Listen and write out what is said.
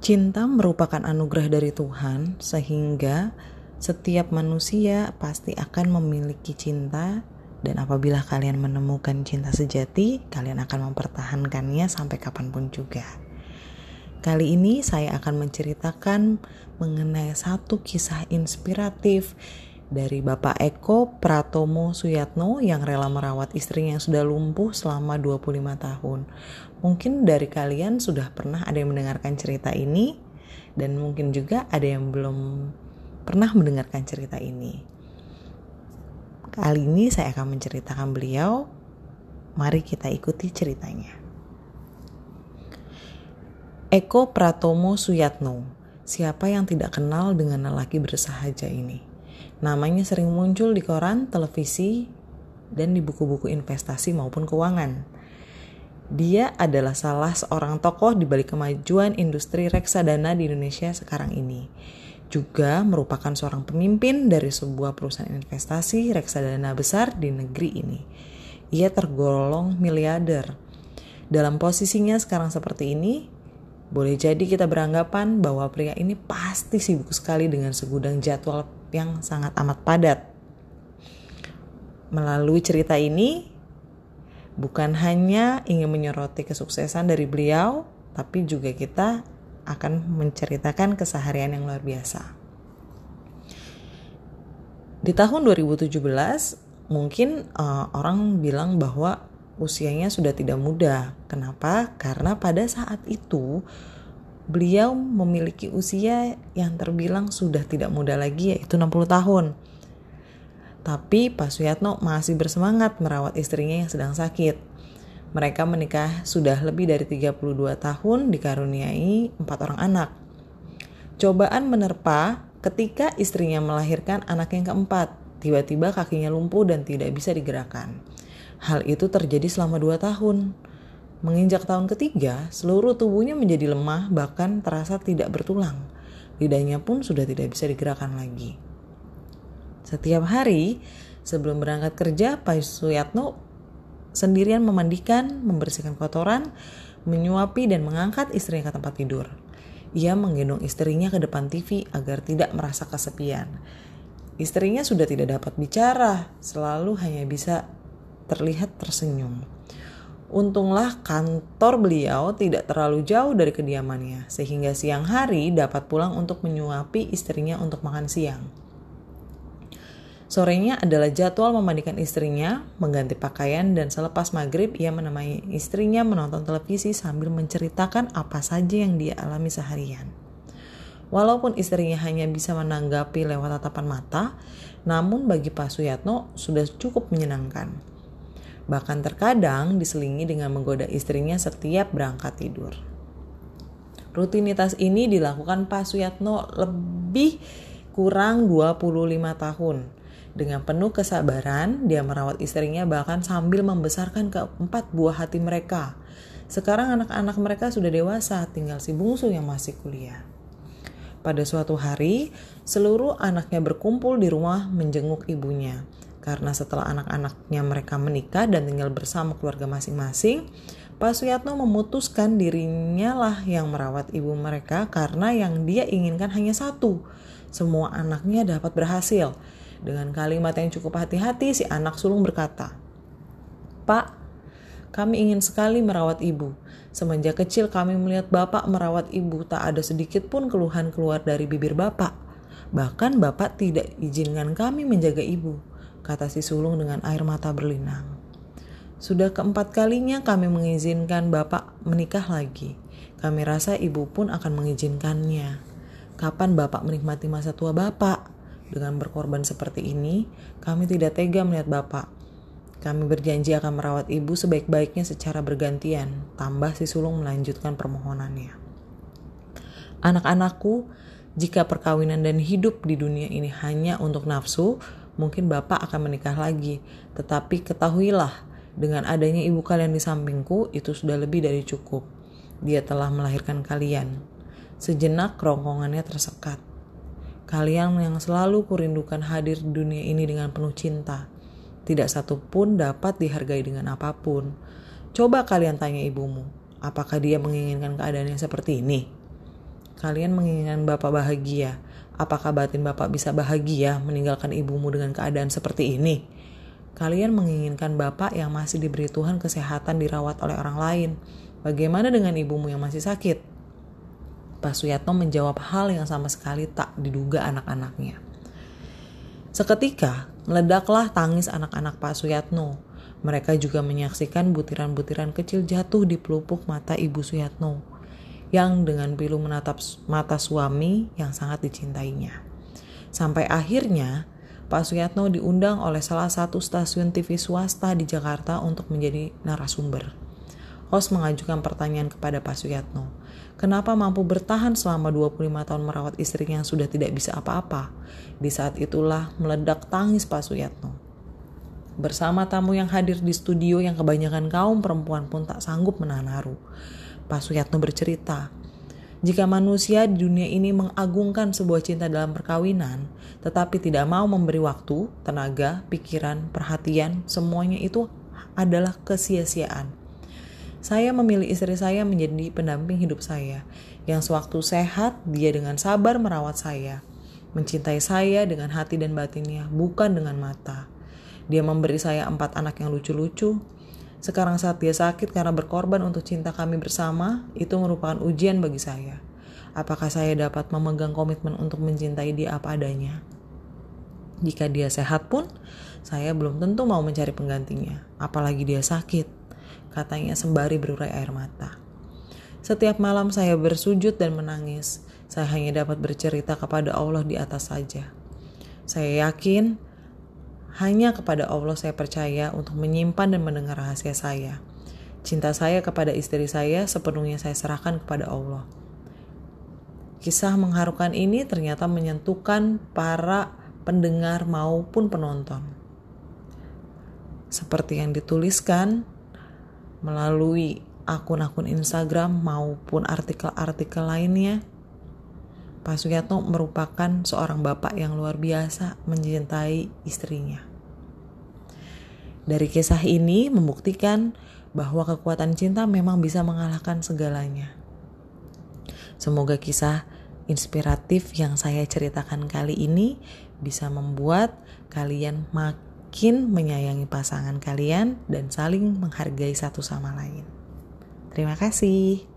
Cinta merupakan anugerah dari Tuhan, sehingga setiap manusia pasti akan memiliki cinta, dan apabila kalian menemukan cinta sejati, kalian akan mempertahankannya sampai kapan pun juga. Kali ini saya akan menceritakan mengenai satu kisah inspiratif dari Bapak Eko Pratomo Suyatno yang rela merawat istrinya yang sudah lumpuh selama 25 tahun. Mungkin dari kalian sudah pernah ada yang mendengarkan cerita ini dan mungkin juga ada yang belum pernah mendengarkan cerita ini. Kali ini saya akan menceritakan beliau. Mari kita ikuti ceritanya. Eko Pratomo Suyatno. Siapa yang tidak kenal dengan lelaki bersahaja ini? Namanya sering muncul di koran, televisi, dan di buku-buku investasi maupun keuangan. Dia adalah salah seorang tokoh di balik kemajuan industri reksadana di Indonesia sekarang ini. Juga merupakan seorang pemimpin dari sebuah perusahaan investasi reksadana besar di negeri ini. Ia tergolong miliarder. Dalam posisinya sekarang seperti ini, boleh jadi kita beranggapan bahwa pria ini pasti sibuk sekali dengan segudang jadwal yang sangat amat padat. Melalui cerita ini, bukan hanya ingin menyoroti kesuksesan dari beliau, tapi juga kita akan menceritakan keseharian yang luar biasa. Di tahun 2017, mungkin uh, orang bilang bahwa usianya sudah tidak muda. Kenapa? Karena pada saat itu beliau memiliki usia yang terbilang sudah tidak muda lagi yaitu 60 tahun. Tapi Pak Suyatno masih bersemangat merawat istrinya yang sedang sakit. Mereka menikah sudah lebih dari 32 tahun dikaruniai empat orang anak. Cobaan menerpa ketika istrinya melahirkan anak yang keempat. Tiba-tiba kakinya lumpuh dan tidak bisa digerakkan. Hal itu terjadi selama dua tahun. Menginjak tahun ketiga, seluruh tubuhnya menjadi lemah bahkan terasa tidak bertulang. Lidahnya pun sudah tidak bisa digerakkan lagi. Setiap hari sebelum berangkat kerja, Pak Suyatno sendirian memandikan, membersihkan kotoran, menyuapi dan mengangkat istrinya ke tempat tidur. Ia menggendong istrinya ke depan TV agar tidak merasa kesepian. Istrinya sudah tidak dapat bicara, selalu hanya bisa terlihat tersenyum. Untunglah kantor beliau tidak terlalu jauh dari kediamannya, sehingga siang hari dapat pulang untuk menyuapi istrinya untuk makan siang. Sorenya adalah jadwal memandikan istrinya, mengganti pakaian, dan selepas maghrib ia menemani istrinya menonton televisi sambil menceritakan apa saja yang dia alami seharian. Walaupun istrinya hanya bisa menanggapi lewat tatapan mata, namun bagi Pak Suyatno sudah cukup menyenangkan. Bahkan terkadang diselingi dengan menggoda istrinya setiap berangkat tidur. Rutinitas ini dilakukan Pak Suyatno lebih kurang 25 tahun dengan penuh kesabaran, dia merawat istrinya bahkan sambil membesarkan keempat buah hati mereka. Sekarang anak-anak mereka sudah dewasa, tinggal si bungsu yang masih kuliah. Pada suatu hari, seluruh anaknya berkumpul di rumah menjenguk ibunya. Karena setelah anak-anaknya mereka menikah dan tinggal bersama keluarga masing-masing, Pak Suyatno memutuskan dirinya lah yang merawat ibu mereka karena yang dia inginkan hanya satu. Semua anaknya dapat berhasil. Dengan kalimat yang cukup hati-hati, si anak sulung berkata, Pak, kami ingin sekali merawat ibu. Semenjak kecil kami melihat bapak merawat ibu, tak ada sedikit pun keluhan keluar dari bibir bapak. Bahkan bapak tidak izinkan kami menjaga ibu, kata si sulung dengan air mata berlinang. Sudah keempat kalinya kami mengizinkan bapak menikah lagi. Kami rasa ibu pun akan mengizinkannya. Kapan bapak menikmati masa tua bapak? Dengan berkorban seperti ini, kami tidak tega melihat Bapak. Kami berjanji akan merawat ibu sebaik-baiknya secara bergantian. Tambah si sulung melanjutkan permohonannya. Anak-anakku, jika perkawinan dan hidup di dunia ini hanya untuk nafsu, mungkin Bapak akan menikah lagi. Tetapi ketahuilah, dengan adanya ibu kalian di sampingku, itu sudah lebih dari cukup. Dia telah melahirkan kalian. Sejenak kerongkongannya tersekat. Kalian yang selalu kurindukan hadir di dunia ini dengan penuh cinta. Tidak satu pun dapat dihargai dengan apa pun. Coba kalian tanya ibumu, apakah dia menginginkan keadaan yang seperti ini? Kalian menginginkan Bapak bahagia. Apakah batin Bapak bisa bahagia meninggalkan ibumu dengan keadaan seperti ini? Kalian menginginkan Bapak yang masih diberi Tuhan kesehatan dirawat oleh orang lain. Bagaimana dengan ibumu yang masih sakit? Pak Suyatno menjawab hal yang sama sekali tak diduga anak-anaknya. Seketika, meledaklah tangis anak-anak Pak Suyatno. Mereka juga menyaksikan butiran-butiran kecil jatuh di pelupuk mata Ibu Suyatno yang dengan pilu menatap mata suami yang sangat dicintainya. Sampai akhirnya, Pak Suyatno diundang oleh salah satu stasiun TV swasta di Jakarta untuk menjadi narasumber. Host mengajukan pertanyaan kepada Pak Suyatno. Kenapa mampu bertahan selama 25 tahun merawat istrinya yang sudah tidak bisa apa-apa? Di saat itulah meledak tangis Pak Suyatno. Bersama tamu yang hadir di studio yang kebanyakan kaum perempuan pun tak sanggup menahan haru. Pak Suyatno bercerita, jika manusia di dunia ini mengagungkan sebuah cinta dalam perkawinan, tetapi tidak mau memberi waktu, tenaga, pikiran, perhatian, semuanya itu adalah kesia-siaan. Saya memilih istri saya menjadi pendamping hidup saya, yang sewaktu sehat dia dengan sabar merawat saya, mencintai saya dengan hati dan batinnya, bukan dengan mata. Dia memberi saya empat anak yang lucu-lucu, sekarang saat dia sakit karena berkorban untuk cinta kami bersama, itu merupakan ujian bagi saya. Apakah saya dapat memegang komitmen untuk mencintai dia apa adanya? Jika dia sehat pun, saya belum tentu mau mencari penggantinya, apalagi dia sakit, katanya sembari berurai air mata. Setiap malam saya bersujud dan menangis. Saya hanya dapat bercerita kepada Allah di atas saja. Saya yakin hanya kepada Allah saya percaya untuk menyimpan dan mendengar rahasia saya. Cinta saya kepada istri saya sepenuhnya saya serahkan kepada Allah. Kisah mengharukan ini ternyata menyentuhkan para pendengar maupun penonton. Seperti yang dituliskan melalui akun-akun Instagram maupun artikel-artikel lainnya, Pak Suyatno merupakan seorang bapak yang luar biasa mencintai istrinya. Dari kisah ini membuktikan bahwa kekuatan cinta memang bisa mengalahkan segalanya. Semoga kisah inspiratif yang saya ceritakan kali ini bisa membuat kalian makin menyayangi pasangan kalian dan saling menghargai satu sama lain. Terima kasih.